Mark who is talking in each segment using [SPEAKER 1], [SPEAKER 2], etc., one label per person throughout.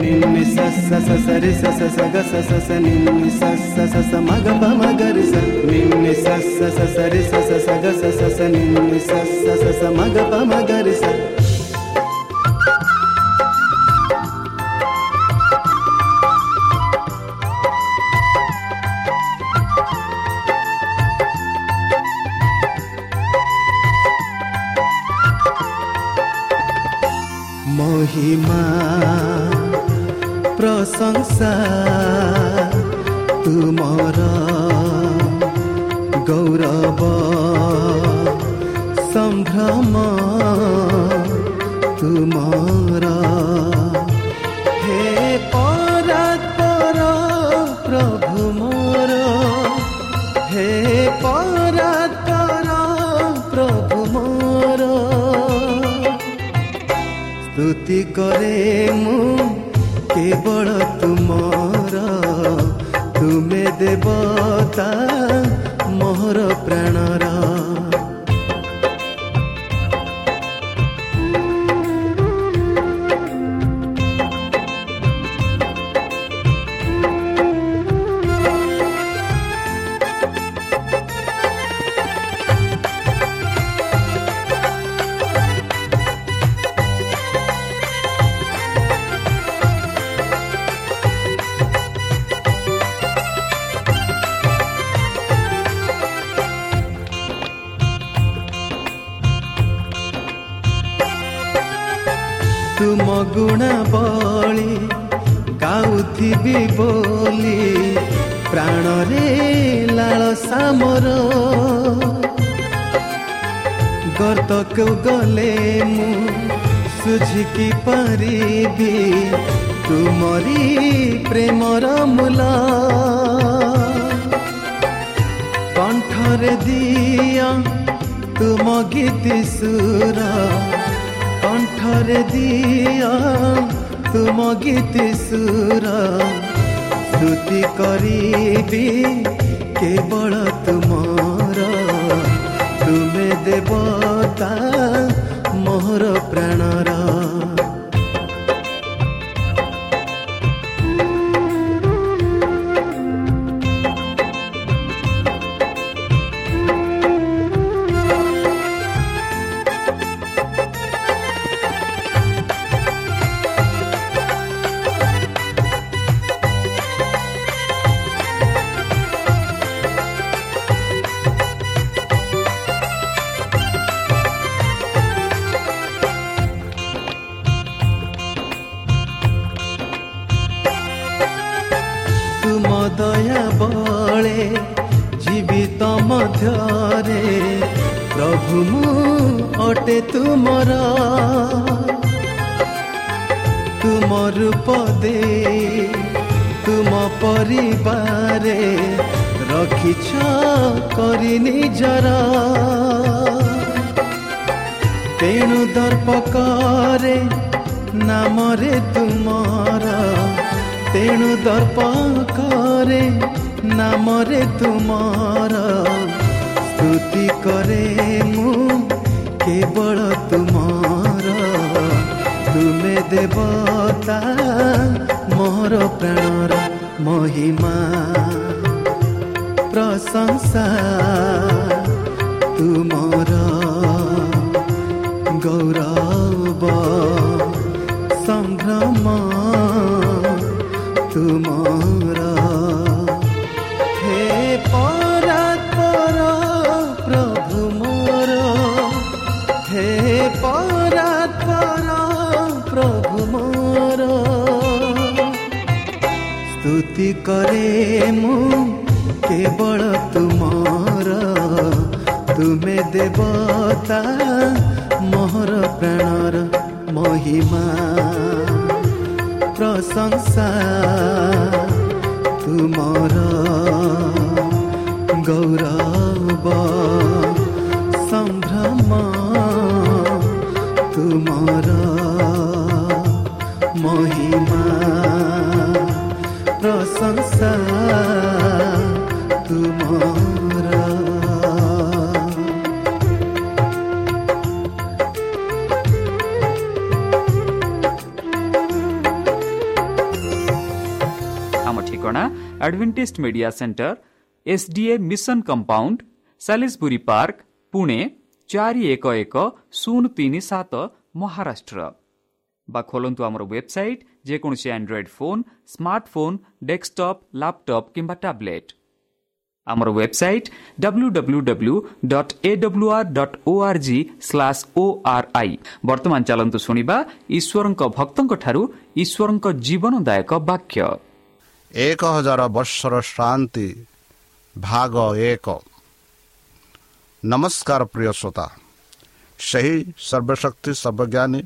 [SPEAKER 1] నిమ్మి సస్స సరి సస సగ సస నిమ్మి సస్స సస మగ పమగరి స. నిమ్మి సస్స సరి సస సగ సస నిమ్మి సస్స సస మగ పమగరి స. ಗೌರವ ಸಂಭ್ರಮ ತುಮಾರಾ ಹೇ ಪರಾತ್ಪರ ಪ್ರಭು ಮೋರ ಹೇ ಪರಾತ್ಪರ ಪ್ರಭು ಮೋರ ಸ್ತುತಿ ಕರೆ ಮು ಕೇವಳ ತುಮಾರ ତୁମେ ଦେବତା ଗାଉଥିବି ବୋଲି ପ୍ରାଣରେ ଲାଳସା ମୋର ଗର୍ତ୍ତକୁ ଗଲେ ମୁଁ ସୁଝିକି ପାରିବି ତୁମରି ପ୍ରେମର ମୂଲ। କଣ୍ଠରେ ଦିଅ ତୁମ ଗୀତି ସୁର। କଣ୍ଠରେ ଦିଅ ତୁମ ଗୀତି ସୁର ସ୍ତୁତି କରିବି କେବଳ ତୁମର ତୁମେ পরিবারে রখিছ করি নিজর তেণু দর্প করে নামরে তুমর তেণু দর্প করে নামরে তুমর স্তুতি করে মু কেবল তুমর তুমি দেবতা মোর প্রাণরা মহিমা প্রশংসা তুমর গৌরব সম্ভ্রম তুমর হে পরাতর প্রভু মোর হে পরাতর প্রভু ସ୍ତୁତି କରେ ମୁଁ କେବଳ ତୁମର ତୁମେ ଦେବତା ମୋହର ପ୍ରାଣର ମହିମା ପ୍ରଶଂସା ତୁମର ଗୌରବ ସମ୍ଭ୍ରମ ତୁମର ମହିମା
[SPEAKER 2] Adventist media centre SDA mission compound Salisbury Park Pune ଚାରି ଏକ ଏକ ଶୂନ ତିନି ସାତ ମହାରାଷ୍ଟ୍ର ବା ଖୋଲନ୍ତୁ ଆମର ୱେବସାଇଟ୍ ଯେକୌଣସି Android phone smartphone desktop laptop କିମ୍ବା ଟ୍ୟାବ୍ଲେଟ୍ ଆମର website W W W dot A W R dot O R G slash O R I ବର୍ତ୍ତମାନ ଚାଲନ୍ତୁ ଶୁଣିବା ଈଶ୍ୱରଙ୍କ ଭକ୍ତଙ୍କଠାରୁ ଈଶ୍ୱରଙ୍କ ଜୀବନଦାୟକ ବାକ୍ୟ
[SPEAKER 3] ଏକ ହଜାର ବର୍ଷର ଶାନ୍ତି। ଭାଗ ଏକ। ନମସ୍କାର ପ୍ରିୟ ଶ୍ରୋତା। ସେହି ସର୍ବଶକ୍ତି ସର୍ବଜ୍ଞାନୀ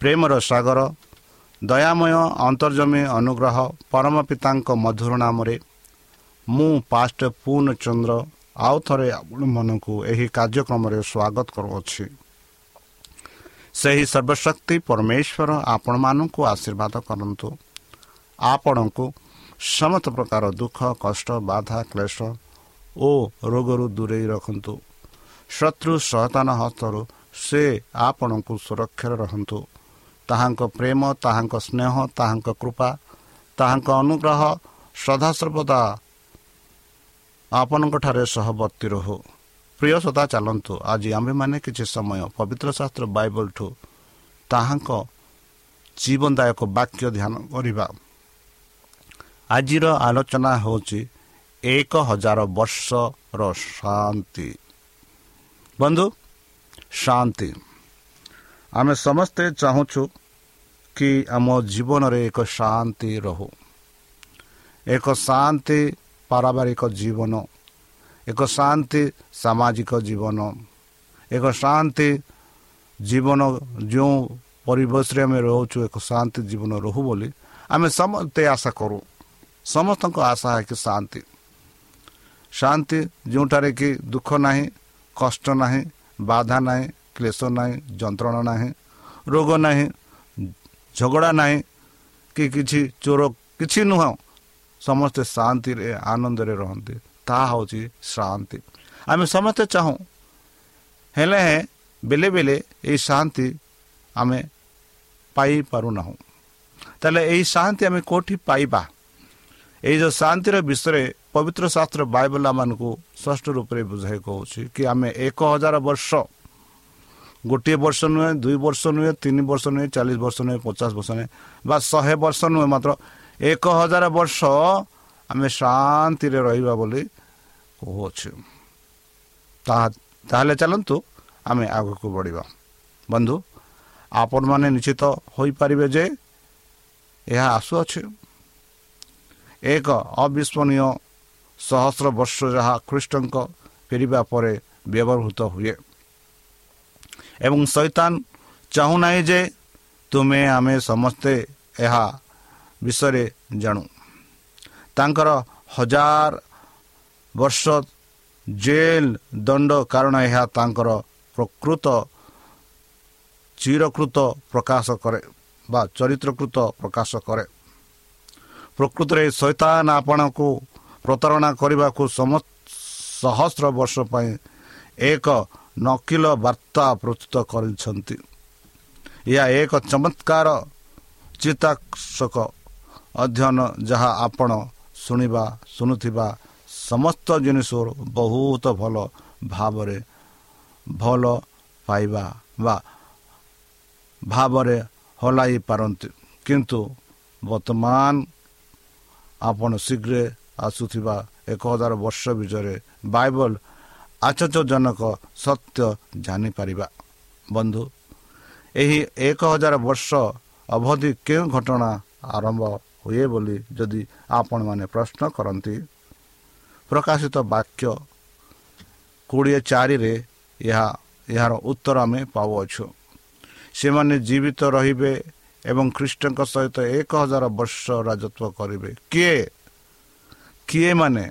[SPEAKER 3] ପ୍ରେମର ସାଗର ଦୟାମୟ ଅନ୍ତର୍ଜମୀ ଅନୁଗ୍ରହ ପରମ ପିତାଙ୍କ ମଧୁର ନାମରେ ମୁଁ ପାଷ୍ଟ ପୂର୍ଣ୍ଣଚନ୍ଦ୍ର ଆଉ ଥରେ ଆପଣମାନଙ୍କୁ ଏହି କାର୍ଯ୍ୟକ୍ରମରେ ସ୍ୱାଗତ କରୁଅଛି। ସେହି ସର୍ବଶକ୍ତି ପରମେଶ୍ୱର ଆପଣମାନଙ୍କୁ ଆଶୀର୍ବାଦ କରନ୍ତୁ। ଆପଣଙ୍କୁ ସମସ୍ତ ପ୍ରକାର ଦୁଃଖ କଷ୍ଟ ବାଧା କ୍ଲେଶ ଓ ରୋଗରୁ ଦୂରେଇ ରଖନ୍ତୁ ଶତ୍ରୁ ସହତାନ ହସ୍ତରୁ ସେ ଆପଣଙ୍କୁ ସୁରକ୍ଷାରେ ରଖନ୍ତୁ ତାହାଙ୍କ ପ୍ରେମ ତାହାଙ୍କ ସ୍ନେହ ତାହାଙ୍କ କୃପା ତାହାଙ୍କ ଅନୁଗ୍ରହ ସଦାସର୍ବଦା ଆପଣଙ୍କଠାରେ ସହବର୍ତ୍ତୀ ରହୁ ପ୍ରିୟ ସଦା ଚାଲନ୍ତୁ। ଆଜି ଆମ୍ଭେମାନେ କିଛି ସମୟ ପବିତ୍ର ଶାସ୍ତ୍ର ବାଇବଲଠୁ ତାହାଙ୍କ ଜୀବନଦାୟକ ବାକ୍ୟ ଧ୍ୟାନ କରିବା। ଆଜିର ଆଲୋଚନା ହେଉଛି ଏକ ହଜାର ବର୍ଷର ଶାନ୍ତି। ବନ୍ଧୁ ଶାନ୍ତି। ଆମେ ସମସ୍ତେ ଚାହୁଁଛୁ କି ଆମ ଜୀବନରେ ଏକ ଶାନ୍ତି ରହୁ। ଏକ ଶାନ୍ତି ପାରିବାରିକ ଜୀବନ ଏକ ଶାନ୍ତି ସାମାଜିକ ଜୀବନ ଏକ ଶାନ୍ତି ଜୀବନ ଯେଉଁ ପରିବେଶରେ ଆମେ ରହୁଛୁ ଏକ ଶାନ୍ତି ଜୀବନ ରହୁ ବୋଲି ଆମେ ସମସ୍ତେ ଆଶା କରୁ। ସମସ୍ତଙ୍କ ଆଶା କି ଶାନ୍ତି ଶାନ୍ତି ଯେଉଁଠାରେ କି ଦୁଃଖ ନାହିଁ କଷ୍ଟ ନାହିଁ ବାଧା ନାହିଁ କ୍ଲେଶ ନାହିଁ ଯନ୍ତ୍ରଣା ନାହିଁ ରୋଗ ନାହିଁ ଝଗଡ଼ା ନାହିଁ କି କିଛି ଚୋର କିଛି ନୁହଁ ସମସ୍ତେ ଶାନ୍ତିରେ ଆନନ୍ଦରେ ରହନ୍ତି ତାହା ହେଉଛି ଶାନ୍ତି ଆମେ ସମସ୍ତେ ଚାହୁଁ ହେଲେ ବେଲେ ବେଲେ ଏହି ଶାନ୍ତି ଆମେ ପାଇପାରୁନାହୁଁ ତାହେଲେ ଏହି ଶାନ୍ତି ଆମେ କେଉଁଠି ପାଇବା ଏଇ ଯେଉଁ ଶାନ୍ତିର ବିଷୟରେ ପବିତ୍ର ଶାସ୍ତ୍ର ବାଇବଲ ମାନଙ୍କୁ ସ୍ପଷ୍ଟ ରୂପରେ ବୁଝାଇ କହୁଛି କି ଆମେ ଏକ ହଜାର ବର୍ଷ ଗୋଟିଏ ବର୍ଷ ନୁହେଁ ଦୁଇ ବର୍ଷ ନୁହେଁ ତିନି ବର୍ଷ ନୁହେଁ ଚାଳିଶ ବର୍ଷ ନୁହେଁ ପଚାଶ ବର୍ଷ ନୁହେଁ ବା ଶହେ ବର୍ଷ ନୁହେଁ ମାତ୍ର ଏକ ହଜାର ବର୍ଷ ଆମେ ଶାନ୍ତିରେ ରହିବା ବୋଲି କହୁଅଛୁ ତାହା ତାହେଲେ ଚାଲନ୍ତୁ ଆମେ ଆଗକୁ ବଢ଼ିବା ବନ୍ଧୁ ଆପଣମାନେ ନିଶ୍ଚିତ ହୋଇପାରିବେ ଯେ ଏହା ଆସୁଅଛି ଏକ ଅବିସ୍ମରଣୀୟ ସହସ୍ର ବର୍ଷ ଯାହା ଖ୍ରୀଷ୍ଟଙ୍କ ଫେରିବା ପରେ ବ୍ୟବହୃତ ହୁଏ। ଏବଂ ସୈତାନ ଚାହୁଁନାହିଁ ଯେ ତୁମେ ଆମେ ସମସ୍ତେ ଏହା ବିଷୟରେ ଜାଣୁ। ତାଙ୍କର ହଜାର ବର୍ଷ ଜେଲ ଦଣ୍ଡ କାରଣ ଏହା ତାଙ୍କର ପ୍ରକୃତ ଚିରକୃତ ପ୍ରକାଶ କରେ ବା ଚରିତ୍ରକୃତ ପ୍ରକାଶ କରେ। ପ୍ରକୃତରେ ଶୈତାନ ଆପଣଙ୍କୁ ପ୍ରତାରଣା କରିବାକୁ ସହସ୍ର ବର୍ଷ ପାଇଁ ଏକ ନକିଲ ବାର୍ତ୍ତା ପ୍ରସ୍ତୁତ କରିଛନ୍ତି। ଏହା ଏକ ଚମତ୍କାର ଚିତାକର୍ଷକ ଅଧ୍ୟୟନ ଯାହା ଆପଣ ଶୁଣିବା ଶୁଣୁଥିବା ସମସ୍ତ ଜିନିଷରୁ ବହୁତ ଭଲ ଭାବରେ ଭଲ ପାଇବା ବା ଭାବରେ ହଲାଇ ପାରନ୍ତି। କିନ୍ତୁ ବର୍ତ୍ତମାନ ଆପଣ ଶୀଘ୍ର ଆସୁଥିବା ଏକ ହଜାର ବର୍ଷ ବିଷୟରେ ବାଇବଲ ଆଶ୍ଚର୍ଯ୍ୟଜନକ ସତ୍ୟ ଜାଣିପାରିବା। ବନ୍ଧୁ ଏହି ଏକ ହଜାର ବର୍ଷ ଅବଧି କେଉଁ ଘଟଣା ଆରମ୍ଭ ହୁଏ ବୋଲି ଯଦି ଆପଣମାନେ ପ୍ରଶ୍ନ କରନ୍ତି? ପ୍ରକାଶିତ ବାକ୍ୟ କୋଡ଼ିଏ ଚାରିରେ ଏହା ଏହାର ଉତ୍ତର ଆମେ ପାଉଅଛୁ। ସେମାନେ ଜୀବିତ ରହିବେ ଏବଂ ଖ୍ରୀଷ୍ଟଙ୍କ ସହିତ ଏକ ହଜାର ବର୍ଷ ରାଜତ୍ୱ କରିବେ। କିଏ? କିଏ ମାନେ?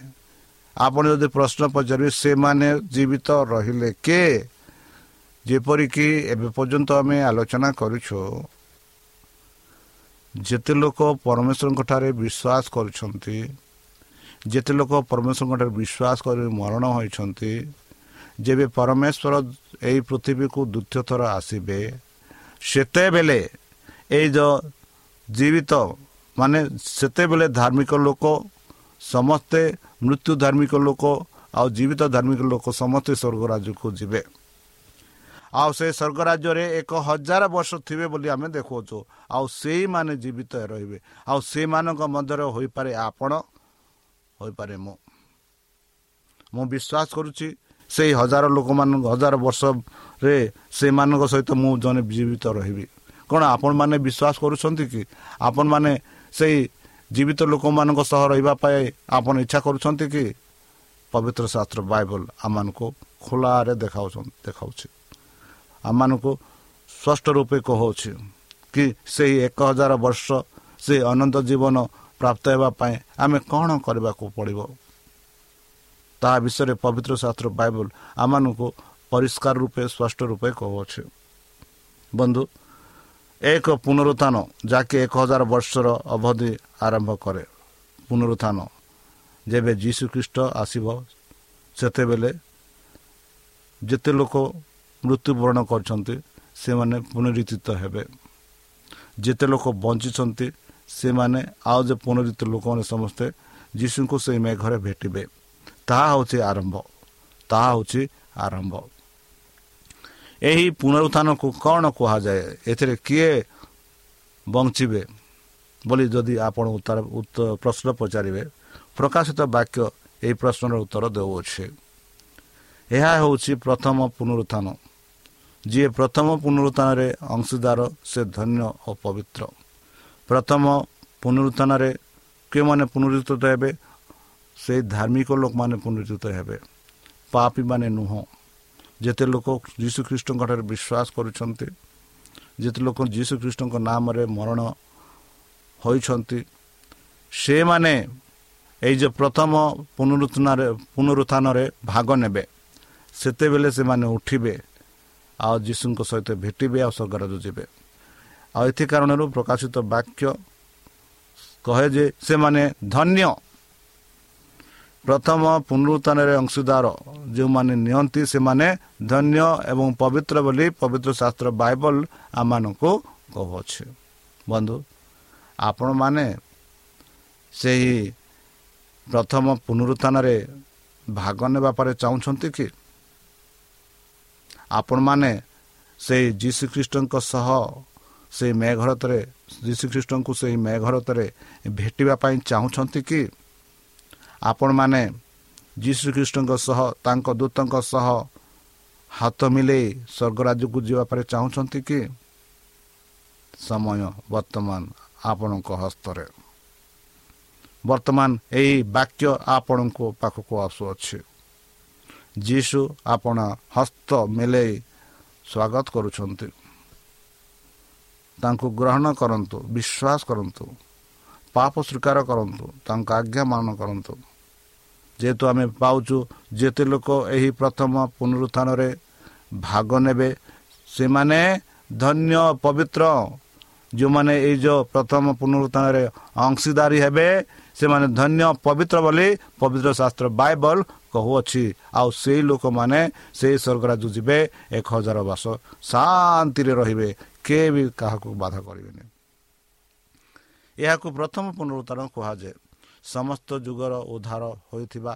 [SPEAKER 3] ଆପଣ ଯଦି ପ୍ରଶ୍ନ ପଚାରିବେ ସେମାନେ ଜୀବିତ ରହିଲେ କିଏ? ଯେପରିକି ଏବେ ପର୍ଯ୍ୟନ୍ତ ଆମେ ଆଲୋଚନା କରୁଛୁ ଯେତେ ଲୋକ ପରମେଶ୍ୱରଙ୍କ ଠାରେ ବିଶ୍ୱାସ କରୁଛନ୍ତି ଯେତେ ଲୋକ ପରମେଶ୍ୱରଙ୍କ ଠାରେ ବିଶ୍ୱାସ କରି ମରଣ ହୋଇଛନ୍ତି ଯେବେ ପରମେଶ୍ୱର ଏହି ପୃଥିବୀକୁ ଦ୍ୱିତୀୟ ଥର ଆସିବେ ସେତେବେଳେ ଏଇ ଯେଉଁ ଜୀବିତ ମାନେ ସେତେବେଳେ ଧାର୍ମିକ ଲୋକ ସମସ୍ତେ ମୃତ୍ୟୁ ଧାର୍ମିକ ଲୋକ ଆଉ ଜୀବିତ ଧାର୍ମିକ ଲୋକ ସମସ୍ତେ ସ୍ୱର୍ଗ ରାଜ୍ୟକୁ ଯିବେ। ଆଉ ସେ ସ୍ୱର୍ଗ ରାଜ୍ୟରେ ଏକ ହଜାର ବର୍ଷ ଥିବେ ବୋଲି ଆମେ ଦେଖାଉଛୁ ଆଉ ସେଇମାନେ ଜୀବିତ ରହିବେ। ଆଉ ସେଇମାନଙ୍କ ମଧ୍ୟରେ ହୋଇପାରେ ଆପଣ ହୋଇପାରେ ମୁଁ। ମୁଁ ବିଶ୍ୱାସ କରୁଛି ସେଇ ହଜାର ଲୋକମାନଙ୍କ ହଜାର ବର୍ଷରେ ସେମାନଙ୍କ ସହିତ ମୁଁ ଜଣେ ଜୀବିତ ରହିବି। କ'ଣ ଆପଣମାନେ ବିଶ୍ୱାସ କରୁଛନ୍ତି କି? ଆପଣମାନେ ସେଇ ଜୀବିତ ଲୋକମାନଙ୍କ ସହ ରହିବା ପାଇଁ ଆପଣ ଇଚ୍ଛା କରୁଛନ୍ତି କି? ପବିତ୍ର ଶାସ୍ତ୍ର ବାଇବଲ ଆମମାନଙ୍କୁ ଖୋଲାରେ ଦେଖାଉଛନ୍ତି ଦେଖାଉଛି। ଆମମାନଙ୍କୁ ସ୍ପଷ୍ଟ ରୂପେ କହୁଅଛି କି ସେହି ଏକ ହଜାର ବର୍ଷ ସେ ଅନନ୍ତ ଜୀବନ ପ୍ରାପ୍ତ ହେବା ପାଇଁ ଆମେ କ'ଣ କରିବାକୁ ପଡ଼ିବ? ତାହା ବିଷୟରେ ପବିତ୍ର ଶାସ୍ତ୍ର ବାଇବଲ ଆମମାନଙ୍କୁ ପରିଷ୍କାର ରୂପେ ସ୍ପଷ୍ଟ ରୂପେ କହୁଅଛି ବନ୍ଧୁ ଏକ ପୁନରୁତ୍ଥାନ ଯାହାକି ଏକ ହଜାର ବର୍ଷର ଅବଧି ଆରମ୍ଭ କରେ ପୁନରୁତ୍ଥାନ ଯେବେ ଯୀଶୁ ଖ୍ରୀଷ୍ଟ ଆସିବ ସେତେବେଳେ ଯେତେ ଲୋକ ମୃତ୍ୟୁବରଣ କରିଛନ୍ତି ସେମାନେ ପୁନରୁତ୍ଥିତ ହେବେ ଯେତେ ଲୋକ ବଞ୍ଚିଛନ୍ତି ସେମାନେ ଆଉ ଯେ ପୁନରୁତ୍ଥିତ ଲୋକମାନେ ସମସ୍ତେ ଯୀଶୁଙ୍କୁ ସେଇ ମେଘରେ ଭେଟିବେ ତାହା ହେଉଛି ଆରମ୍ଭ ତାହା ହେଉଛି ଆରମ୍ଭ ଏହି ପୁନରୁତ୍ଥାନକୁ କ'ଣ କୁହାଯାଏ? ଏଥିରେ କିଏ ବଞ୍ଚିବେ ବୋଲି ଯଦି ଆପଣ ଉତ୍ତର ପ୍ରଶ୍ନ ପଚାରିବେ ପ୍ରକାଶିତ ବାକ୍ୟ ଏହି ପ୍ରଶ୍ନର ଉତ୍ତର ଦେଉଅଛି। ଏହା ହେଉଛି ପ୍ରଥମ ପୁନରୁତ୍ଥାନ। ଯିଏ ପ୍ରଥମ ପୁନରୁତ୍ଥାନରେ ଅଂଶୀଦାର ସେ ଧନ୍ୟ ଓ ପବିତ୍ର। ପ୍ରଥମ ପୁନରୁତ୍ଥାନରେ କେଉଁମାନେ ପୁନରୁଦ୍ଧିତ ହେବେ? ସେଇ ଧାର୍ମିକ ଲୋକମାନେ ପୁନରୁଦ୍ଧିତ ହେବେ। ପାପୀମାନେ ନୁହଁ। ଯେତେ ଲୋକ ଯୀଶୁଖ୍ରୀଷ୍ଟଙ୍କ ଠାରେ ବିଶ୍ୱାସ କରୁଛନ୍ତି ଯେତେ ଲୋକ ଯୀଶୁଖ୍ରୀଷ୍ଟଙ୍କ ନାମରେ ମରଣ ହୋଇଛନ୍ତି ସେମାନେ ଏଇ ଯେଉଁ ପ୍ରଥମ ପୁନରୁତ୍ଥାନରେ ପୁନରୁତ୍ଥାନରେ ଭାଗ ନେବେ ସେତେବେଳେ ସେମାନେ ଉଠିବେ ଆଉ ଯୀଶୁଙ୍କ ସହିତ ଭେଟିବେ ଆଉ ସ୍ୱର୍ଗରାଜ ଯିବେ। ଆଉ ଏଥି କାରଣରୁ ପ୍ରକାଶିତ ବାକ୍ୟ କହେ ଯେ ସେମାନେ ଧନ୍ୟ ପ୍ରଥମ ପୁନରୁତ୍ଥାନରେ ଅଂଶୀଦାର ଯେଉଁମାନେ ନିଅନ୍ତି ସେମାନେ ଧନ୍ୟ ଏବଂ ପବିତ୍ର ବୋଲି ପବିତ୍ର ଶାସ୍ତ୍ର ବାଇବଲ ଆମମାନଙ୍କୁ କହୁଅଛି। ବନ୍ଧୁ ଆପଣମାନେ ସେହି ପ୍ରଥମ ପୁନରୁତ୍ଥାନରେ ଭାଗ ନେବା ପରେ ଚାହୁଁଛନ୍ତି କି? ଆପଣମାନେ ସେଇ ଯୀଶୁଖ୍ରୀଷ୍ଟଙ୍କ ସହ ସେଇ ମେଘରତରେ ଯୀଶୁଖ୍ରୀଷ୍ଟଙ୍କୁ ସେଇ ମେଘରତରେ ଭେଟିବା ପାଇଁ ଚାହୁଁଛନ୍ତି କି? ଆପଣମାନେ ଯୀଶୁଖ୍ରୀଷ୍ଟଙ୍କ ସହ ତାଙ୍କ ଦୂତଙ୍କ ସହ ହାତ ମିଲେଇ ସ୍ୱର୍ଗରାଜ୍ୟକୁ ଯିବା ପାଇଁ ଚାହୁଁଛନ୍ତି କି? ସମୟ ବର୍ତ୍ତମାନ ଆପଣଙ୍କ ହସ୍ତରେ। ବର୍ତ୍ତମାନ ଏହି ବାକ୍ୟ ଆପଣଙ୍କ ପାଖକୁ ଆସୁଅଛି। ଯୀଶୁ ଆପଣ ହସ୍ତ ମିଲେଇ ସ୍ୱାଗତ କରୁଛନ୍ତି। ତାଙ୍କୁ ଗ୍ରହଣ କରନ୍ତୁ ବିଶ୍ୱାସ କରନ୍ତୁ ପାପ ସ୍ୱୀକାର କରନ୍ତୁ ତାଙ୍କ ଆଜ୍ଞା ମାନ କରନ୍ତୁ। ଯେହେତୁ ଆମେ ପାଉଛୁ ଯେତେ ଲୋକ ଏହି ପ୍ରଥମ ପୁନରୁତ୍ଥାନରେ ଭାଗ ନେବେ ସେମାନେ ଧନ୍ୟ ପବିତ୍ର। ଯେଉଁମାନେ ଏଇ ଯେଉଁ ପ୍ରଥମ ପୁନରୁତ୍ଥାନରେ ଅଂଶୀଦାରୀ ହେବେ ସେମାନେ ଧନ୍ୟ ପବିତ୍ର ବୋଲି ପବିତ୍ର ଶାସ୍ତ୍ର ବାଇବଲ କହୁଅଛି। ଆଉ ସେଇ ଲୋକମାନେ ସେଇ ସ୍ୱର୍ଗରାଜ ଯିବେ ଏକ ହଜାର ବର୍ଷ ଶାନ୍ତିରେ ରହିବେ କିଏ ବି କାହାକୁ ବାଧା କରିବେନି। ଏହାକୁ ପ୍ରଥମ ପୁନରୁଦ୍ଧାରଣ କୁହାଯାଏ। ସମସ୍ତ ଯୁଗର ଉଦ୍ଧାର ହୋଇଥିବା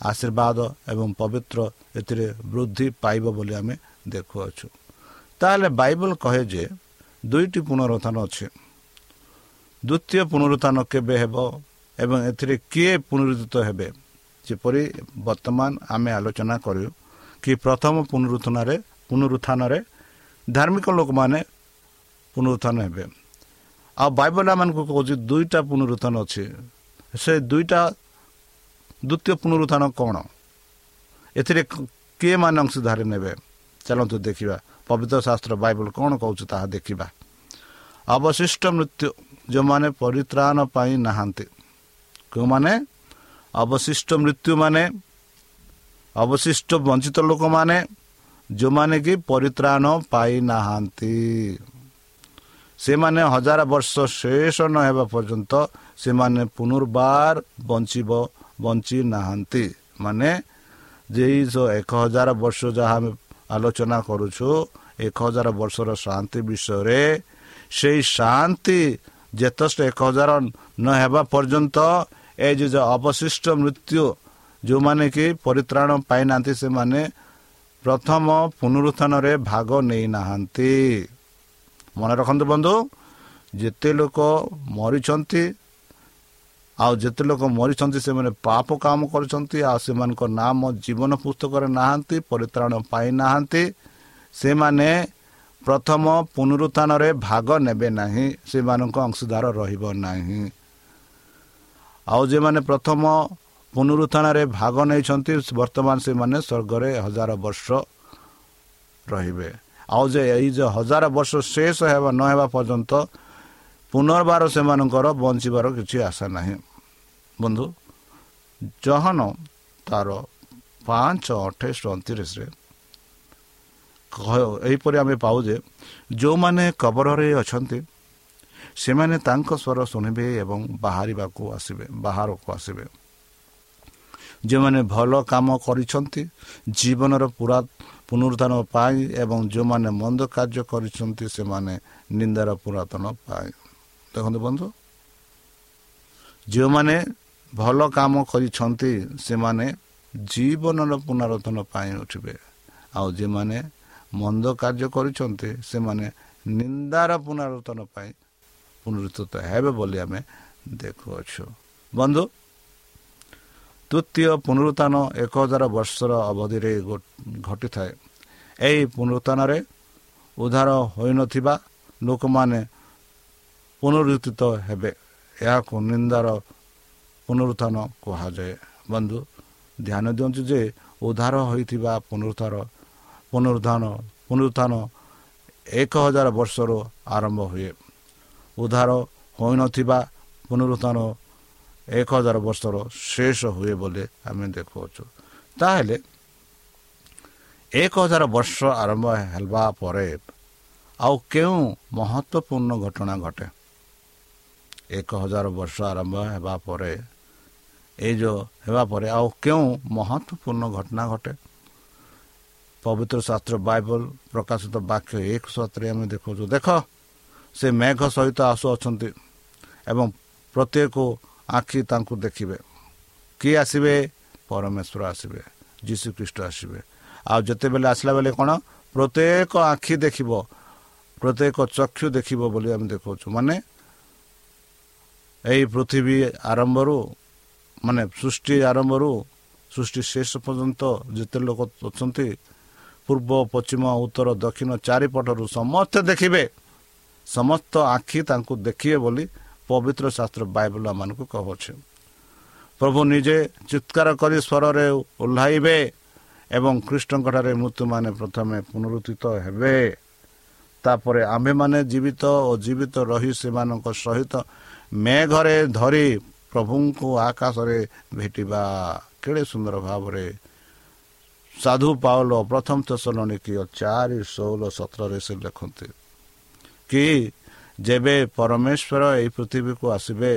[SPEAKER 3] ଆଶୀର୍ବାଦ ଏବଂ ପବିତ୍ର ଏଥିରେ ବୃଦ୍ଧି ପାଇବ ବୋଲି ଆମେ ଦେଖୁଅଛୁ ତାହେଲେ ବାଇବଲ କହେ ଯେ ଦୁଇଟି ପୁନରୁତ୍ଥାନ ଅଛି ଦ୍ୱିତୀୟ ପୁନରୁତ୍ଥାନ କେବେ ହେବ ଏବଂ ଏଥିରେ କିଏ ପୁନରୁଦ୍ଧିତ ହେବେ ଯେପରି ବର୍ତ୍ତମାନ ଆମେ ଆଲୋଚନା କରୁ କି ପ୍ରଥମ ପୁନରୁତ୍ଥାନରେ ପୁନରୁତ୍ଥାନରେ ଧାର୍ମିକ ଲୋକମାନେ ପୁନରୁତ୍ଥାନ ହେବେ ଆଉ ବାଇବଲ ଆମମାନଙ୍କୁ କହୁଛି ଦୁଇଟା ପୁନରୁତ୍ଥାନ ଅଛି ସେ ଦୁଇଟା ଦ୍ୱିତୀୟ ପୁନରୁତ୍ଥାନ କ'ଣ ଏଥିରେ କିଏ ମାନେ ଅଂଶୀଧାରୀ ନେବେ ଚାଲନ୍ତୁ ଦେଖିବା। ପବିତ୍ର ଶାସ୍ତ୍ର ବାଇବଲ କ'ଣ କହୁଛି ତାହା ଦେଖିବା। ଅବଶିଷ୍ଟ ମୃତ୍ୟୁ ଯେଉଁମାନେ ପରିତ୍ରାଣ ପାଇଁ ନାହାନ୍ତି। କେଉଁମାନେ? ଅବଶିଷ୍ଟ ମୃତ୍ୟୁମାନେ ଅବଶିଷ୍ଟ ବଞ୍ଚିତ ଲୋକମାନେ ଯେଉଁମାନେ କି ପରିତ୍ରାଣ ପାଇନାହାନ୍ତି ସେମାନେ ହଜାର ବର୍ଷ ଶେଷ ନ ହେବା ପର୍ଯ୍ୟନ୍ତ ସେମାନେ ପୁନର୍ବାର ବଞ୍ଚିବ ବଞ୍ଚି ନାହାନ୍ତି ମାନେ ଯେ ଏକ ହଜାର ବର୍ଷ ଯାହା ଆମେ ଆଲୋଚନା କରୁଛୁ ଏକ ହଜାର ବର୍ଷର ଶାନ୍ତି ବିଷୟରେ ସେଇ ଶାନ୍ତି ଯେତେଷ୍ଟ ଏକ ହଜାର ନ ହେବା ପର୍ଯ୍ୟନ୍ତ ଏ ଯେଉଁ ଅବଶିଷ୍ଟ ମୃତ୍ୟୁ ଯେଉଁମାନେ କି ପରିତ୍ରାଣ ପାଇନାହାନ୍ତି ସେମାନେ ପ୍ରଥମ ପୁନରୁତ୍ଥାନରେ ଭାଗ ନେଇନାହାନ୍ତି। ମନେ ରଖନ୍ତୁ ବନ୍ଧୁ ଯେତେ ଲୋକ ମରିଛନ୍ତି ଆଉ ଯେତେ ଲୋକ ମରିଛନ୍ତି ସେମାନେ ପାପ କାମ କରୁଛନ୍ତି ଆଉ ସେମାନଙ୍କ ନାମ ଜୀବନ ପୁସ୍ତକରେ ନାହାନ୍ତି ପରିତ୍ରାଣ ପାଇନାହାନ୍ତି ସେମାନେ ପ୍ରଥମ ପୁନରୁତ୍ଥାନରେ ଭାଗ ନେବେ ନାହିଁ ସେମାନଙ୍କ ଅଂଶୀଦାର ରହିବ ନାହିଁ। ଆଉ ଯେଉଁମାନେ ପ୍ରଥମ ପୁନରୁତ୍ଥାନରେ ଭାଗ ନେଇଛନ୍ତି ବର୍ତ୍ତମାନ ସେମାନେ ସ୍ୱର୍ଗରେ ହଜାର ବର୍ଷ ରହିବେ। ଆଉ ଯେ ଏଇ ଯେ ହଜାର ବର୍ଷ ଶେଷ ହେବା ନ ହେବା ପର୍ଯ୍ୟନ୍ତ ପୁନର୍ବାର ସେମାନଙ୍କର ବଞ୍ଚିବାର କିଛି ଆଶା ନାହିଁ। ବନ୍ଧୁ ଜହନ ତାର ପାଞ୍ଚ ଅଠେଇଶ ଅଣତିରିଶରେ ଏହିପରି ଆମେ ପାଉ ଯେ ଯେଉଁମାନେ କବରରେ ଅଛନ୍ତି ସେମାନେ ତାଙ୍କ ସ୍ୱର ଶୁଣିବେ ଏବଂ ବାହାରିବାକୁ ଆସିବେ ବାହାରକୁ ଆସିବେ ଯେଉଁମାନେ ଭଲ କାମ କରିଛନ୍ତି ଜୀବନର ପୁରା ପୁନରୁଦ୍ଧାନ ପାଇଁ ଏବଂ ଯେଉଁମାନେ ମନ୍ଦ କାର୍ଯ୍ୟ କରିଛନ୍ତି ସେମାନେ ନିନ୍ଦାର ପୁରାତନ ପାଇଁ। ଦେଖନ୍ତୁ ବନ୍ଧୁ ଯେଉଁମାନେ ଭଲ କାମ କରିଛନ୍ତି ସେମାନେ ଜୀବନର ପୁନରୁଦ୍ଧାନ ପାଇଁ ଉଠିବେ। ଆଉ ଯେଉଁମାନେ ମନ୍ଦ କାର୍ଯ୍ୟ କରିଛନ୍ତି ସେମାନେ ନିନ୍ଦାର ପୁନରୁଦ୍ଧାନ ପାଇଁ ପୁନରୁଦ୍ଧିତ ହେବେ ବୋଲି ଆମେ ଦେଖୁଅଛୁ। ବନ୍ଧୁ ତୃତୀୟ ପୁନରୁତ୍ଥାନ ଏକ ହଜାର ବର୍ଷର ଅବଧିରେ ଘଟିଥାଏ। ଏହି ପୁନରୁତ୍ଥାନରେ ଉଦ୍ଧାର ହୋଇନଥିବା ଲୋକମାନେ ପୁନରୁଦ୍ଧିତ ହେବେ। ଏହାକୁ ନିନ୍ଦାର ପୁନରୁତ୍ଥାନ କୁହାଯାଏ। ବନ୍ଧୁ ଧ୍ୟାନ ଦିଅନ୍ତୁ ଯେ ଉଦ୍ଧାର ହୋଇଥିବା ପୁନରୁଦ୍ଧାର ପୁନରୁଦ୍ଧାନ ପୁନରୁତ୍ଥାନ ଏକ ହଜାର ବର୍ଷରୁ ଆରମ୍ଭ ହୁଏ। ଉଦ୍ଧାର ହୋଇନଥିବା ପୁନରୁତ୍ଥାନ ଏକ ହଜାର ବର୍ଷର ଶେଷ ହୁଏ ବୋଲି ଆମେ ଦେଖୁଅଛୁ। ତାହେଲେ ଏକ ହଜାର ବର୍ଷ ଆରମ୍ଭ ହେବା ପରେ ଆଉ କେଉଁ ମହତ୍ଵପୂର୍ଣ୍ଣ ଘଟଣା ଘଟେ? ଏକ ହଜାର ବର୍ଷ ଆରମ୍ଭ ହେବା ପରେ ଏଇ ଯେଉଁ ହେବା ପରେ ଆଉ କେଉଁ ମହତ୍ଵପୂର୍ଣ୍ଣ ଘଟଣା ଘଟେ? ପବିତ୍ର ଶାସ୍ତ୍ର ବାଇବଲ ପ୍ରକାଶିତ ବାକ୍ୟ ଏକ ସତରେ ଆମେ ଦେଖାଉଛୁ ଦେଖ ସେ ମେଘ ସହିତ ଆସୁଅଛନ୍ତି ଏବଂ ପ୍ରତ୍ୟେକ ଆଖି ତାଙ୍କୁ ଦେଖିବେ। କିଏ ଆସିବେ? ପରମେଶ୍ୱର ଆସିବେ ଯୀଶୁ ଖ୍ରୀଷ୍ଟ ଆସିବେ। ଆଉ ଯେତେବେଳେ ଆସିଲା ବେଳେ କ'ଣ? ପ୍ରତ୍ୟେକ ଆଖି ଦେଖିବ ପ୍ରତ୍ୟେକ ଚକ୍ଷୁ ଦେଖିବ ବୋଲି ଆମେ ଦେଖାଉଛୁ ମାନେ ଏହି ପୃଥିବୀ ଆରମ୍ଭରୁ ମାନେ ସୃଷ୍ଟି ଆରମ୍ଭରୁ ସୃଷ୍ଟି ଶେଷ ପର୍ଯ୍ୟନ୍ତ ଯେତେ ଲୋକ ଅଛନ୍ତି ପୂର୍ବ ପଶ୍ଚିମ ଉତ୍ତର ଦକ୍ଷିଣ ଚାରିପଟରୁ ସମସ୍ତେ ଦେଖିବେ। ସମସ୍ତ ଆଖି ତାଙ୍କୁ ଦେଖିବେ ବୋଲି ପବିତ୍ର ଶାସ୍ତ୍ର ବାଇବଲ ମାନଙ୍କୁ କହୁଅଛି ପ୍ରଭୁ ନିଜେ ଚିତ୍କାର କରି ସ୍ୱରରେ ଓହ୍ଲାଇବେ ଏବଂ କୃଷ୍ଣଙ୍କଠାରେ ମୃତ୍ୟୁମାନେ ପ୍ରଥମେ ପୁନରୁଦ୍ଧିତ ହେବେ। ତାପରେ ଆମ୍ଭେମାନେ ଜୀବିତ ଓ ଜୀବିତ ରହି ସେମାନଙ୍କ ସହିତ ମେଘରେ ଧରି ପ୍ରଭୁଙ୍କୁ ଆକାଶରେ ଭେଟିବା କେଡ଼େ ସୁନ୍ଦର ଭାବରେ ସାଧୁ ପାଉଲ ପ୍ରଥମ ତେସଲଣିକି ଚାରି ଷୋହଳ ସତରରେ ସେ ଲେଖନ୍ତି କି ଯେବେ ପରମେଶ୍ୱର ଏହି ପୃଥିବୀକୁ ଆସିବେ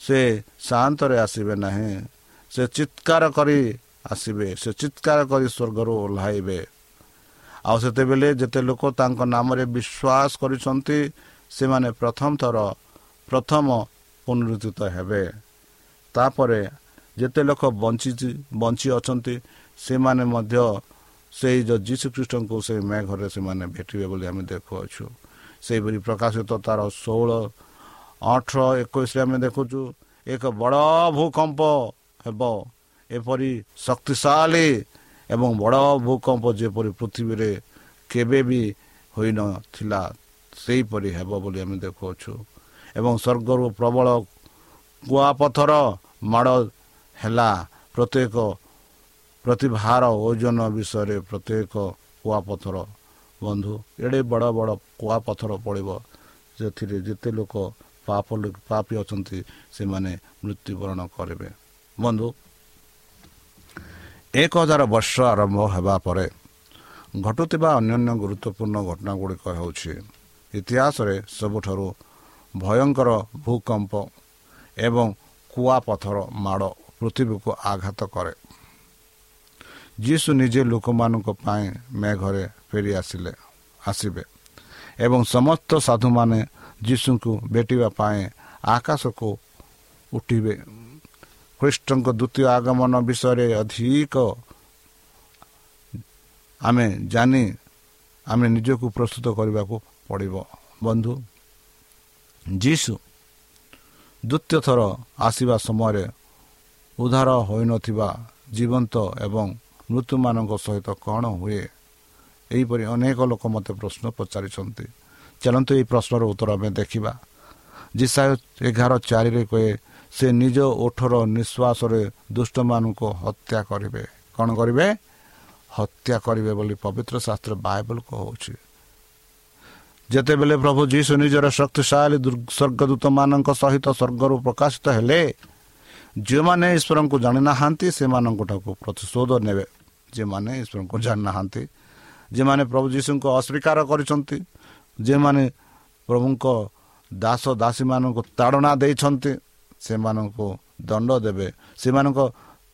[SPEAKER 3] ସେ ଶାନ୍ତରେ ଆସିବେ ନାହିଁ ସେ ଚିତ୍କାର କରି ଆସିବେ ସେ ଚିତ୍କାର କରି ସ୍ୱର୍ଗରୁ ଓହ୍ଲାଇବେ। ଆଉ ସେତେବେଳେ ଯେତେ ଲୋକ ତାଙ୍କ ନାମରେ ବିଶ୍ୱାସ କରିଛନ୍ତି ସେମାନେ ପ୍ରଥମ ଥର ପ୍ରଥମ ପୁନରୁଦ୍ଧିତ ହେବେ ତାପରେ ଯେତେ ଲୋକ ବଞ୍ଚି ବଞ୍ଚି ଅଛନ୍ତି ସେମାନେ ମଧ୍ୟ ସେଇ ଯେଉଁ ଯୀଶୁଖ୍ରୀଷ୍ଟଙ୍କୁ ସେଇ ମେଘରେ ସେମାନେ ଭେଟିବେ ବୋଲି ଆମେ ଦେଖୁଅଛୁ। ସେହିପରି ପ୍ରକାଶିତ ତାର ଷୋହଳ ଅଠର ଏକୋଇଶରେ ଆମେ ଦେଖୁଛୁ ଏକ ବଡ଼ ଭୂକମ୍ପ ହେବ ଏପରି ଶକ୍ତିଶାଳୀ ଏବଂ ବଡ଼ ଭୂକମ୍ପ ଯେପରି ପୃଥିବୀରେ କେବେ ବି ହୋଇନଥିଲା ସେହିପରି ହେବ ବୋଲି ଆମେ ଦେଖୁଅଛୁ। ଏବଂ ସ୍ୱର୍ଗରୁ ପ୍ରବଳ କୁଆପଥର ମାଡ଼ ହେଲା। ପ୍ରତ୍ୟେକ ପ୍ରତିଭାର ଓଜନ ବିଷୟରେ ପ୍ରତ୍ୟେକ କୁଆପଥର। ବନ୍ଧୁ ଏଡ଼େ ବଡ଼ ବଡ଼ କୁଆପଥର ପଡ଼ିବ। ସେଥିରେ ଯେତେ ଲୋକ ପାପ ପାପି ଅଛନ୍ତି ସେମାନେ ମୃତ୍ୟୁବରଣ କରିବେ। ବନ୍ଧୁ ଏକ ହଜାର ବର୍ଷ ଆରମ୍ଭ ହେବା ପରେ ଘଟୁଥିବା ଅନ୍ୟାନ୍ୟ ଗୁରୁତ୍ୱପୂର୍ଣ୍ଣ ଘଟଣା ଗୁଡ଼ିକ ହେଉଛି। ଇତିହାସରେ ସବୁଠାରୁ ଭୟଙ୍କର ଭୂକମ୍ପ ଏବଂ କୁଆପଥର ମାଡ଼ ପୃଥିବୀକୁ ଆଘାତ କରେ। ଯୀଶୁ ନିଜେ ଲୋକମାନଙ୍କ ପାଇଁ ମେଘରେ ଫେରି ଆସିଲେ ଆସିବେ ଏବଂ ସମସ୍ତ ସାଧୁମାନେ ଯୀଶୁଙ୍କୁ ଭେଟିବା ପାଇଁ ଆକାଶକୁ ଉଠିବେ। ଖ୍ରୀଷ୍ଟଙ୍କ ଦ୍ୱିତୀୟ ଆଗମନ ବିଷୟରେ ଅଧିକ ଆମେ ଜାଣି ଆମେ ନିଜକୁ ପ୍ରସ୍ତୁତ କରିବାକୁ ପଡ଼ିବ। ବନ୍ଧୁ ଯୀଶୁ ଦ୍ୱିତୀୟ ଥର ଆସିବା ସମୟରେ ଉଦ୍ଧାର ହୋଇନଥିବା ଜୀବନ୍ତ ଏବଂ ମୃତ୍ୟୁମାନଙ୍କ ସହିତ କ'ଣ ହୁଏ ଏହିପରି ଅନେକ ଲୋକ ମୋତେ ପ୍ରଶ୍ନ ପଚାରିଛନ୍ତି। ଚାଲନ୍ତୁ ଏହି ପ୍ରଶ୍ନର ଉତ୍ତର ଆମେ ଦେଖିବା। ଜିସାୟ ଏଗାର ଚାରିରେ କହେ ସେ ନିଜ ଓଠର ନିଶ୍ୱାସରେ ଦୁଷ୍ଟମାନଙ୍କୁ ହତ୍ୟା କରିବେ। କ'ଣ କରିବେ? ହତ୍ୟା କରିବେ ବୋଲି ପବିତ୍ର ଶାସ୍ତ୍ର ବାଇବଲ କହୁଛି। ଯେତେବେଳେ ପ୍ରଭୁ ଯୀଶୁ ନିଜର ଶକ୍ତିଶାଳୀ ସ୍ୱର୍ଗଦୂତମାନଙ୍କ ସହିତ ସ୍ୱର୍ଗରୁ ପ୍ରକାଶିତ ହେଲେ ଯେଉଁମାନେ ଈଶ୍ୱରଙ୍କୁ ଜାଣିନାହାନ୍ତି ସେମାନଙ୍କଠାକୁ ପ୍ରତିଶୋଧ ନେବେ। ଯେଉଁମାନେ ଈଶ୍ୱରଙ୍କୁ ଜାଣିନାହାନ୍ତି ଯେଉଁମାନେ ପ୍ରଭୁ ଯୀଶୁଙ୍କୁ ଅସ୍ୱୀକାର କରିଛନ୍ତି ଯେଉଁମାନେ ପ୍ରଭୁଙ୍କ ଦାସ ଦାସୀମାନଙ୍କୁ ତାଡ଼ନା ଦେଇଛନ୍ତି ସେମାନଙ୍କୁ ଦଣ୍ଡ ଦେବେ ସେମାନଙ୍କ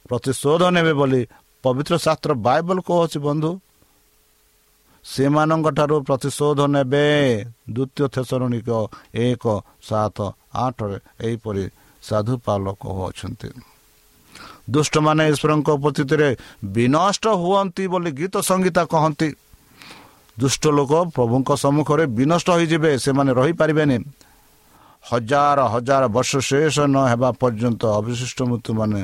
[SPEAKER 3] ପ୍ରତିଶୋଧ ନେବେ ବୋଲି ପବିତ୍ର ଶାସ୍ତ୍ର ବାଇବଲ କହୁଛି ବନ୍ଧୁ। ସେମାନଙ୍କ ଠାରୁ ପ୍ରତିଶୋଧ ନେବେ। ଦ୍ୱିତୀୟ ଥେସରଣିକ ଏକ ସାତ ଆଠରେ ଏହିପରି ସାଧୁ ପାଲ କହୁଅଛନ୍ତି ଦୁଷ୍ଟମାନେ ଈଶ୍ୱରଙ୍କ ଉପସ୍ଥିତିରେ ବିନଷ୍ଟ ହୁଅନ୍ତି ବୋଲି ଗୀତ ସଙ୍ଗୀତା କହନ୍ତି। ଦୁଷ୍ଟ ଲୋକ ପ୍ରଭୁଙ୍କ ସମ୍ମୁଖରେ ବିନଷ୍ଟ ହୋଇଯିବେ ସେମାନେ ରହିପାରିବେନି। ହଜାର ହଜାର ବର୍ଷ ଶେଷ ନ ହେବା ପର୍ଯ୍ୟନ୍ତ ଅବିଶିଷ୍ଟ ମୃତ୍ୟୁମାନେ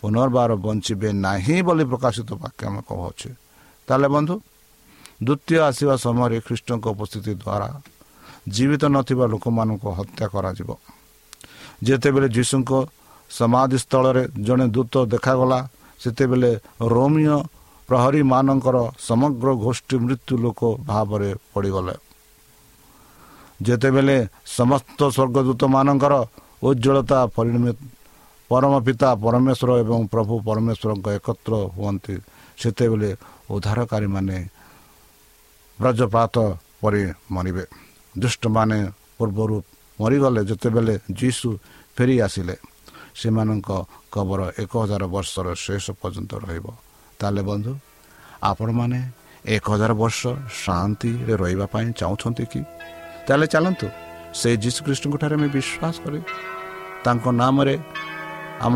[SPEAKER 3] ପୁନର୍ବାର ବଞ୍ଚିବେ ନାହିଁ ବୋଲି ପ୍ରକାଶିତ ବାକ୍ୟ ଆମେ କହୁଅଛୁ। ତାହେଲେ ବନ୍ଧୁ ଦ୍ୱିତୀୟ ଆସିବା ସମୟରେ ଖ୍ରୀଷ୍ଟଙ୍କ ଉପସ୍ଥିତି ଦ୍ୱାରା ଜୀବିତ ନଥିବା ଲୋକମାନଙ୍କୁ ହତ୍ୟା କରାଯିବ। ଯେତେବେଳେ ଯୀଶୁଙ୍କ ସମାଧି ସ୍ଥଳରେ ଜଣେ ଦୂତ ଦେଖାଗଲା ସେତେବେଳେ ରୋମିଓ ପ୍ରହରୀମାନଙ୍କର ସମଗ୍ର ଗୋଷ୍ଠୀ ମୃତ୍ୟୁ ଲୋକ ଭାବରେ ପଡ଼ିଗଲେ। ଯେତେବେଳେ ସମସ୍ତ ସ୍ୱର୍ଗଦୂତମାନଙ୍କର ଉଜ୍ଜଳତା ପରମ ପିତା ପରମେଶ୍ୱର ଏବଂ ପ୍ରଭୁ ପରମେଶ୍ୱରଙ୍କ ଏକତ୍ର ହୁଅନ୍ତି ସେତେବେଳେ ଉଦ୍ଧାରକାରୀମାନେ ବ୍ରଜପାତ ପରି ମରିବେ ଦୁଷ୍ଟମାନେ ପୂର୍ବରୁ ମରିଗଲେ ଯେତେବେଳେ ଯୀଶୁ ଫେରି ଆସିଲେ ସେମାନଙ୍କ କବର ଏକ ହଜାର ବର୍ଷର ଶେଷ ପର୍ଯ୍ୟନ୍ତ ରହିବ ତାହେଲେ ବନ୍ଧୁ ଆପଣମାନେ ଏକ ହଜାର ବର୍ଷ ଶାନ୍ତିରେ ରହିବା ପାଇଁ ଚାହୁଁଛନ୍ତି କି ତାହେଲେ ଚାଲନ୍ତୁ ସେ ଯୀଶୁଖ୍ରୀଷ୍ଟଙ୍କ ଠାରେ ଆମେ ବିଶ୍ୱାସ କରି ତାଙ୍କ ନାମରେ ଆମ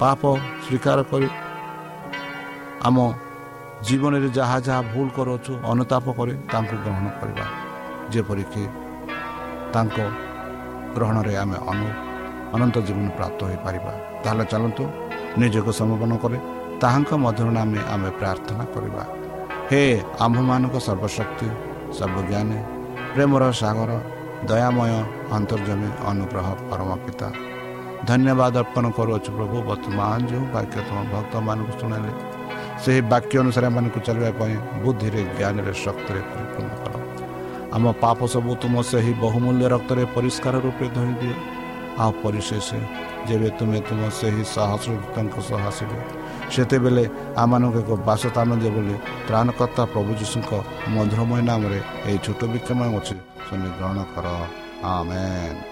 [SPEAKER 3] ପାପ ସ୍ୱୀକାର କରି ଆମ ଜୀବନରେ ଯାହା ଯାହା ଭୁଲ କରୁଅଛୁ ଅନୁତାପ କରି ତାଙ୍କୁ ଗ୍ରହଣ କରିବା। ଯେପରିକି ତାଙ୍କ ଗ୍ରହଣରେ ଆମେ ଅନୁ ଅନନ୍ତ ଜୀବନ ପ୍ରାପ୍ତ ହୋଇପାରିବା। ତାହେଲେ ଚାଲନ୍ତୁ ନିଜକୁ ସମର୍ପଣ କରେ ତାହାଙ୍କ ମଧ୍ୟରୁ ଆମେ ଆମେ ପ୍ରାର୍ଥନା କରିବା। ହେ ଆମ୍ଭମାନଙ୍କ ସର୍ବଶକ୍ତି ସର୍ବଜ୍ଞାନୀ ପ୍ରେମର ସାଗର ଦୟାମୟ ଅନ୍ତର୍ଜମୀ ଅନୁଗ୍ରହ ପରମ ପିତା ଧନ୍ୟବାଦ ଅର୍ପଣ କରୁଅଛୁ ପ୍ରଭୁ ବର୍ତ୍ତମାନ ଯେଉଁ ବାକ୍ୟ ତୁମ ଭକ୍ତମାନଙ୍କୁ ଶୁଣାଇଲେ ସେହି ବାକ୍ୟ ଅନୁସାରେ ଏମାନଙ୍କୁ ଚାଲିବା ପାଇଁ ବୁଦ୍ଧିରେ ଜ୍ଞାନରେ ଶକ୍ତିରେ ପରିପୂର୍ଣ୍ଣ କର। ଆମ ପାପ ସବୁ ତୁମ ସେହି ବହୁମୂଲ୍ୟ ରକ୍ତରେ ପରିଷ୍କାର ରୂପେ ଧରି ଦିଅ। ଆଉ ପରିଶେଷ ଯେବେ ତୁମେ ତୁମ ସେହି ସାହସଙ୍କ ସହ ଆସିବେ ସେତେବେଳେ ଆମମାନଙ୍କୁ ଏକ ବାସସ୍ଥାନ ଦିଅ ବୋଲି ତ୍ରାଣକର୍ତ୍ତା ପ୍ରଭୁ ଯୀଶୁଙ୍କ ମଧୁରମୟ ନାମରେ ଏହି ଛୋଟ ବିକ୍ଷମ ଅଛି ଶୁଣି ଗ୍ରହଣ କର। ଆମେନ୍।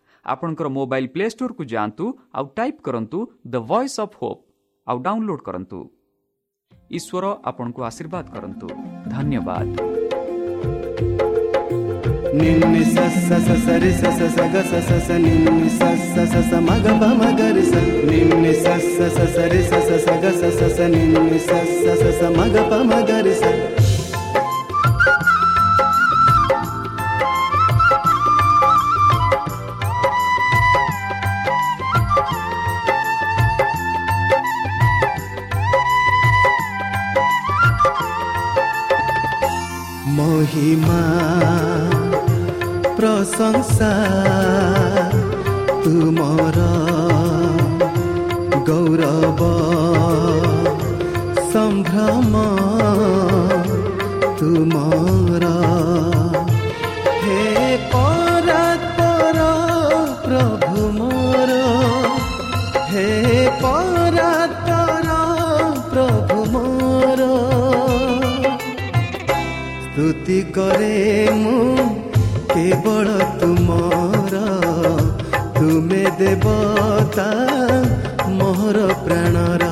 [SPEAKER 2] ଆପଣଙ୍କର ମୋବାଇଲ୍ ପ୍ଲେ ଷ୍ଟୋର୍କୁ ଯାଆନ୍ତୁ ଆଉ ଟାଇପ୍ କରନ୍ତୁ ଦ ଭଏସ୍ ଅଫ୍ ହୋପ୍ ଆଉ ଡାଉନଲୋଡ୍ କରନ୍ତୁ ଈଶ୍ୱର ଆପଣଙ୍କୁ ଆଶୀର୍ବାଦ କରନ୍ତୁ ଧନ୍ୟବାଦ
[SPEAKER 1] నిన్ని సస్స సరి సస సగ సస స నిన్ని సస్స సస మగ ప మగరి స నిన్ని సస్స సరి సస సగ సస స నిన్ని సస్స సస మగ ప మగరి స মহিমা প্রশংসা তুমর গৌরব সম্ভ্রম তুমর କରେ ମୁଁ କେବଳ ତୁମର ତୁମେ ଦେବତା ମୋହର ପ୍ରାଣର।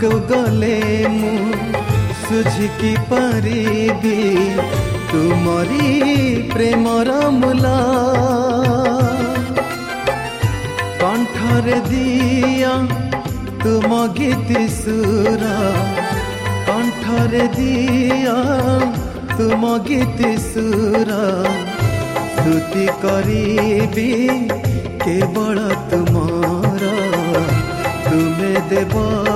[SPEAKER 1] ଗୋଲେ ମୁଁ ସୁଝିକି ପାରିବି ତୁମରି ପ୍ରେମର ମୂଲ କଣ୍ଠରେ ଦିଅ ତୁମ ଗୀତି ସୁର କଣ୍ଠରେ ଦିଅ ତୁମ ଗୀତି ସୁର ସ୍ତୁତି କରିବି କେବଳ ତୁମର ତୁମେ ଦେବ